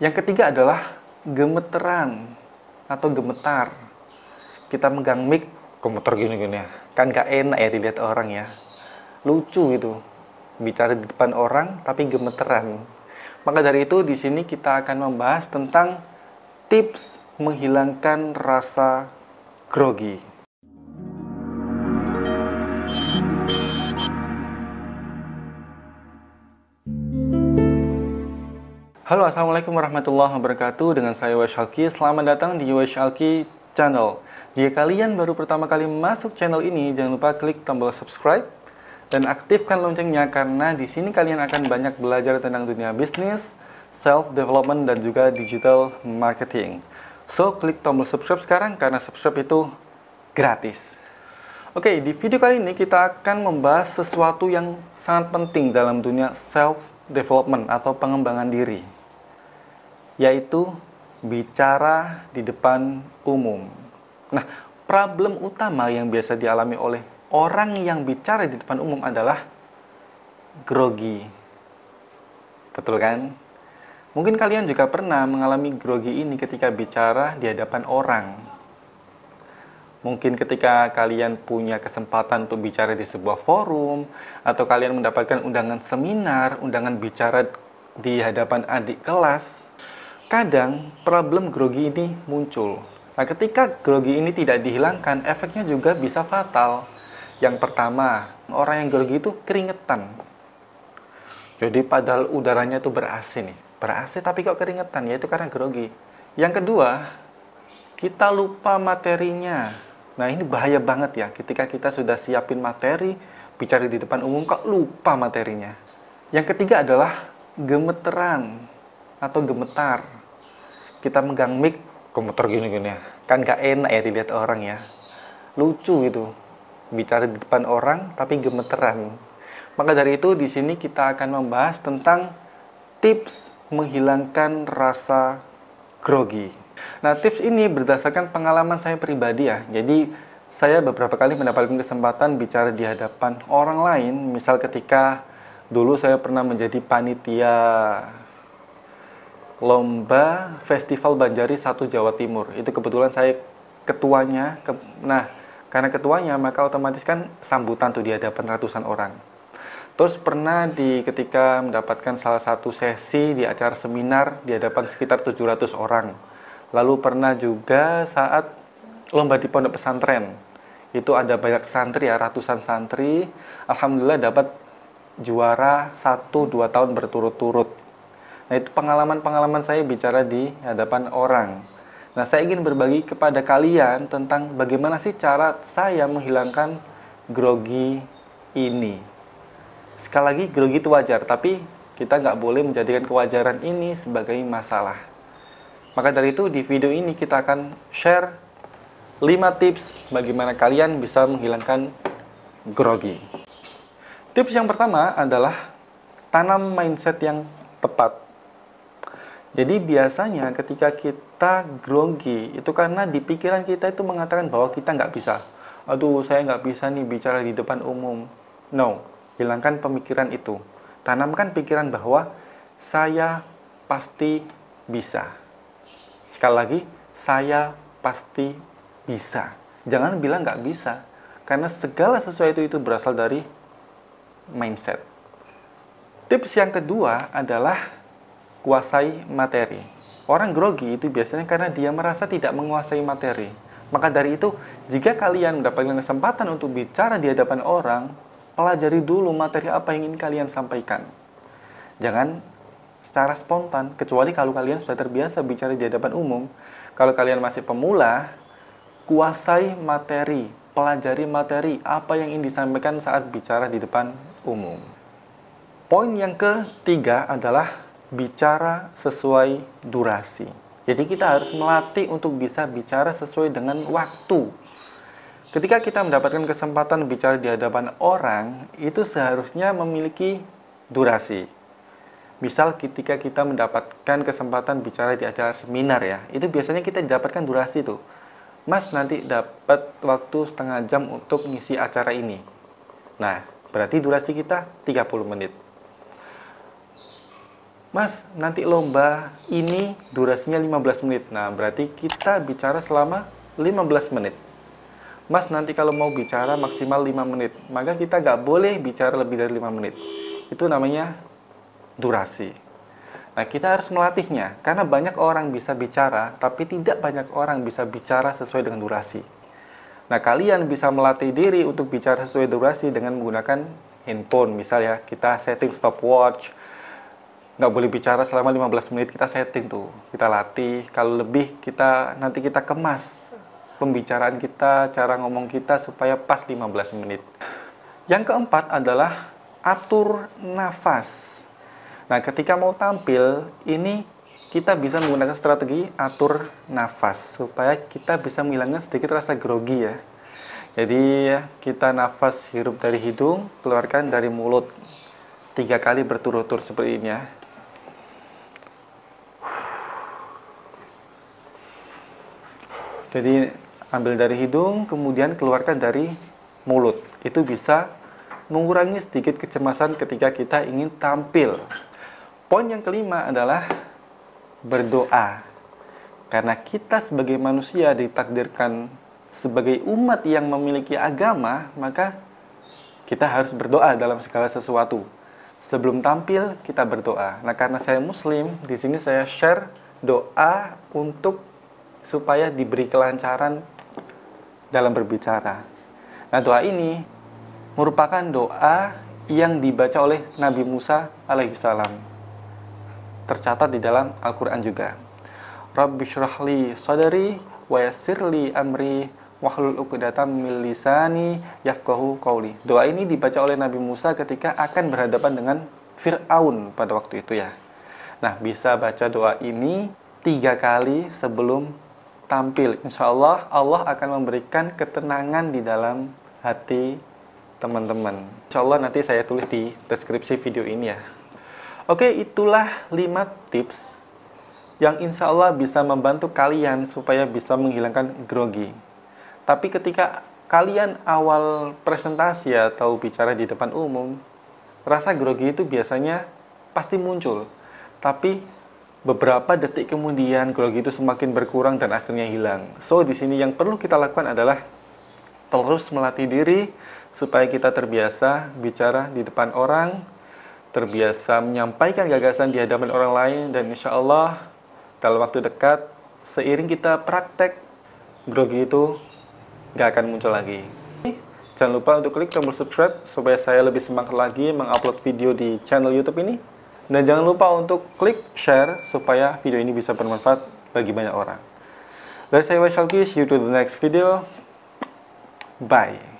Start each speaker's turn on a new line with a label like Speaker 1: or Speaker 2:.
Speaker 1: Yang ketiga adalah gemeteran atau gemetar. Kita megang mic, gemeter gini-gini ya. Kan gak enak ya dilihat orang ya. Lucu gitu. Bicara di depan orang tapi gemeteran. Maka dari itu di sini kita akan membahas tentang tips menghilangkan rasa grogi. Halo Assalamualaikum warahmatullahi wabarakatuh. Dengan saya Washalki Selamat datang di Washalki Channel. Jika kalian baru pertama kali masuk channel ini Jangan lupa klik tombol subscribe Dan aktifkan loncengnya Karena di sini kalian akan banyak belajar tentang dunia bisnis Self-development dan juga digital marketing. So klik tombol subscribe sekarang Karena subscribe itu gratis. Oke, di video kali ini kita akan membahas sesuatu yang sangat penting dalam dunia self-development atau pengembangan diri yaitu bicara di depan umum. Nah, problem utama yang biasa dialami oleh orang yang bicara di depan umum adalah grogi. Betul kan? Mungkin kalian juga pernah mengalami grogi ini ketika bicara di hadapan orang. Mungkin ketika kalian punya kesempatan untuk bicara di sebuah forum, atau kalian mendapatkan undangan seminar, undangan bicara di hadapan adik kelas, kadang problem grogi ini muncul. Nah, ketika grogi ini tidak dihilangkan, efeknya juga bisa fatal. Yang pertama, orang yang grogi itu keringetan. Jadi padahal udaranya itu ber-AC nih. Ber-AC tapi kok keringetan, ya itu karena grogi. Yang kedua, kita lupa materinya. Nah ini bahaya banget ya, ketika kita sudah siapin materi, bicara di depan umum kok lupa materinya. Yang ketiga adalah gemeteran atau gemetar kita megang mic. Komputer gini-gini ya. Kan gak enak ya dilihat orang ya. Lucu gitu. Bicara di depan orang tapi gemeteran. Maka dari itu di sini kita akan membahas tentang tips menghilangkan rasa grogi. Nah tips ini berdasarkan pengalaman saya pribadi ya. Jadi saya beberapa kali mendapatkan kesempatan bicara di hadapan orang lain. Misal ketika dulu saya pernah menjadi panitia lomba Festival Banjari satu Jawa Timur. Itu kebetulan saya ketuanya. Ke, nah, karena ketuanya maka otomatis kan sambutan tuh di hadapan ratusan orang. Terus pernah di ketika mendapatkan salah satu sesi di acara seminar di hadapan sekitar 700 orang. Lalu pernah juga saat lomba di pondok pesantren. Itu ada banyak santri ya, ratusan santri. Alhamdulillah dapat juara 1 2 tahun berturut-turut Nah, itu pengalaman-pengalaman saya bicara di hadapan orang. Nah, saya ingin berbagi kepada kalian tentang bagaimana sih cara saya menghilangkan grogi ini. Sekali lagi, grogi itu wajar, tapi kita nggak boleh menjadikan kewajaran ini sebagai masalah. Maka dari itu, di video ini kita akan share 5 tips bagaimana kalian bisa menghilangkan grogi. Tips yang pertama adalah tanam mindset yang tepat. Jadi biasanya ketika kita grogi itu karena di pikiran kita itu mengatakan bahwa kita nggak bisa. Aduh, saya nggak bisa nih bicara di depan umum. No, hilangkan pemikiran itu. Tanamkan pikiran bahwa saya pasti bisa. Sekali lagi, saya pasti bisa. Jangan bilang nggak bisa, karena segala sesuatu itu berasal dari mindset. Tips yang kedua adalah kuasai materi. Orang grogi itu biasanya karena dia merasa tidak menguasai materi. Maka dari itu, jika kalian mendapatkan kesempatan untuk bicara di hadapan orang, pelajari dulu materi apa yang ingin kalian sampaikan. Jangan secara spontan, kecuali kalau kalian sudah terbiasa bicara di hadapan umum. Kalau kalian masih pemula, kuasai materi, pelajari materi apa yang ingin disampaikan saat bicara di depan umum. Poin yang ketiga adalah bicara sesuai durasi. Jadi kita harus melatih untuk bisa bicara sesuai dengan waktu. Ketika kita mendapatkan kesempatan bicara di hadapan orang, itu seharusnya memiliki durasi. Misal ketika kita mendapatkan kesempatan bicara di acara seminar ya, itu biasanya kita dapatkan durasi itu. Mas nanti dapat waktu setengah jam untuk ngisi acara ini. Nah, berarti durasi kita 30 menit Mas, nanti lomba ini durasinya 15 menit. Nah, berarti kita bicara selama 15 menit. Mas, nanti kalau mau bicara maksimal 5 menit, maka kita nggak boleh bicara lebih dari 5 menit. Itu namanya durasi. Nah, kita harus melatihnya, karena banyak orang bisa bicara, tapi tidak banyak orang bisa bicara sesuai dengan durasi. Nah, kalian bisa melatih diri untuk bicara sesuai durasi dengan menggunakan handphone. Misalnya, kita setting stopwatch, nggak boleh bicara selama 15 menit kita setting tuh kita latih. Kalau lebih kita nanti kita kemas pembicaraan kita cara ngomong kita supaya pas 15 menit. Yang keempat adalah atur nafas. Nah ketika mau tampil ini kita bisa menggunakan strategi atur nafas supaya kita bisa menghilangkan sedikit rasa grogi ya. Jadi kita nafas hirup dari hidung keluarkan dari mulut tiga kali berturut-turut seperti ini ya Jadi ambil dari hidung, kemudian keluarkan dari mulut. Itu bisa mengurangi sedikit kecemasan ketika kita ingin tampil. Poin yang kelima adalah berdoa. Karena kita sebagai manusia ditakdirkan sebagai umat yang memiliki agama, maka kita harus berdoa dalam segala sesuatu. Sebelum tampil, kita berdoa. Nah, karena saya muslim, di sini saya share doa untuk supaya diberi kelancaran dalam berbicara. Nah, doa ini merupakan doa yang dibaca oleh Nabi Musa alaihissalam. Tercatat di dalam Al-Qur'an juga. Rabbi syrahli sadari wa yassirli amri wahlul 'uqdatam min lisani yafqahu qawli. Doa ini dibaca oleh Nabi Musa ketika akan berhadapan dengan Fir'aun pada waktu itu ya. Nah, bisa baca doa ini tiga kali sebelum tampil. Insya Allah, Allah akan memberikan ketenangan di dalam hati teman-teman. Insya Allah nanti saya tulis di deskripsi video ini ya. Oke, itulah 5 tips yang insya Allah bisa membantu kalian supaya bisa menghilangkan grogi. Tapi ketika kalian awal presentasi atau bicara di depan umum, rasa grogi itu biasanya pasti muncul. Tapi beberapa detik kemudian grogi itu semakin berkurang dan akhirnya hilang. So di sini yang perlu kita lakukan adalah terus melatih diri supaya kita terbiasa bicara di depan orang, terbiasa menyampaikan gagasan di hadapan orang lain dan insya Allah dalam waktu dekat seiring kita praktek grogi itu gak akan muncul lagi. Jangan lupa untuk klik tombol subscribe supaya saya lebih semangat lagi mengupload video di channel YouTube ini. Dan jangan lupa untuk klik share supaya video ini bisa bermanfaat bagi banyak orang. Dari saya Wai see you to the next video. Bye.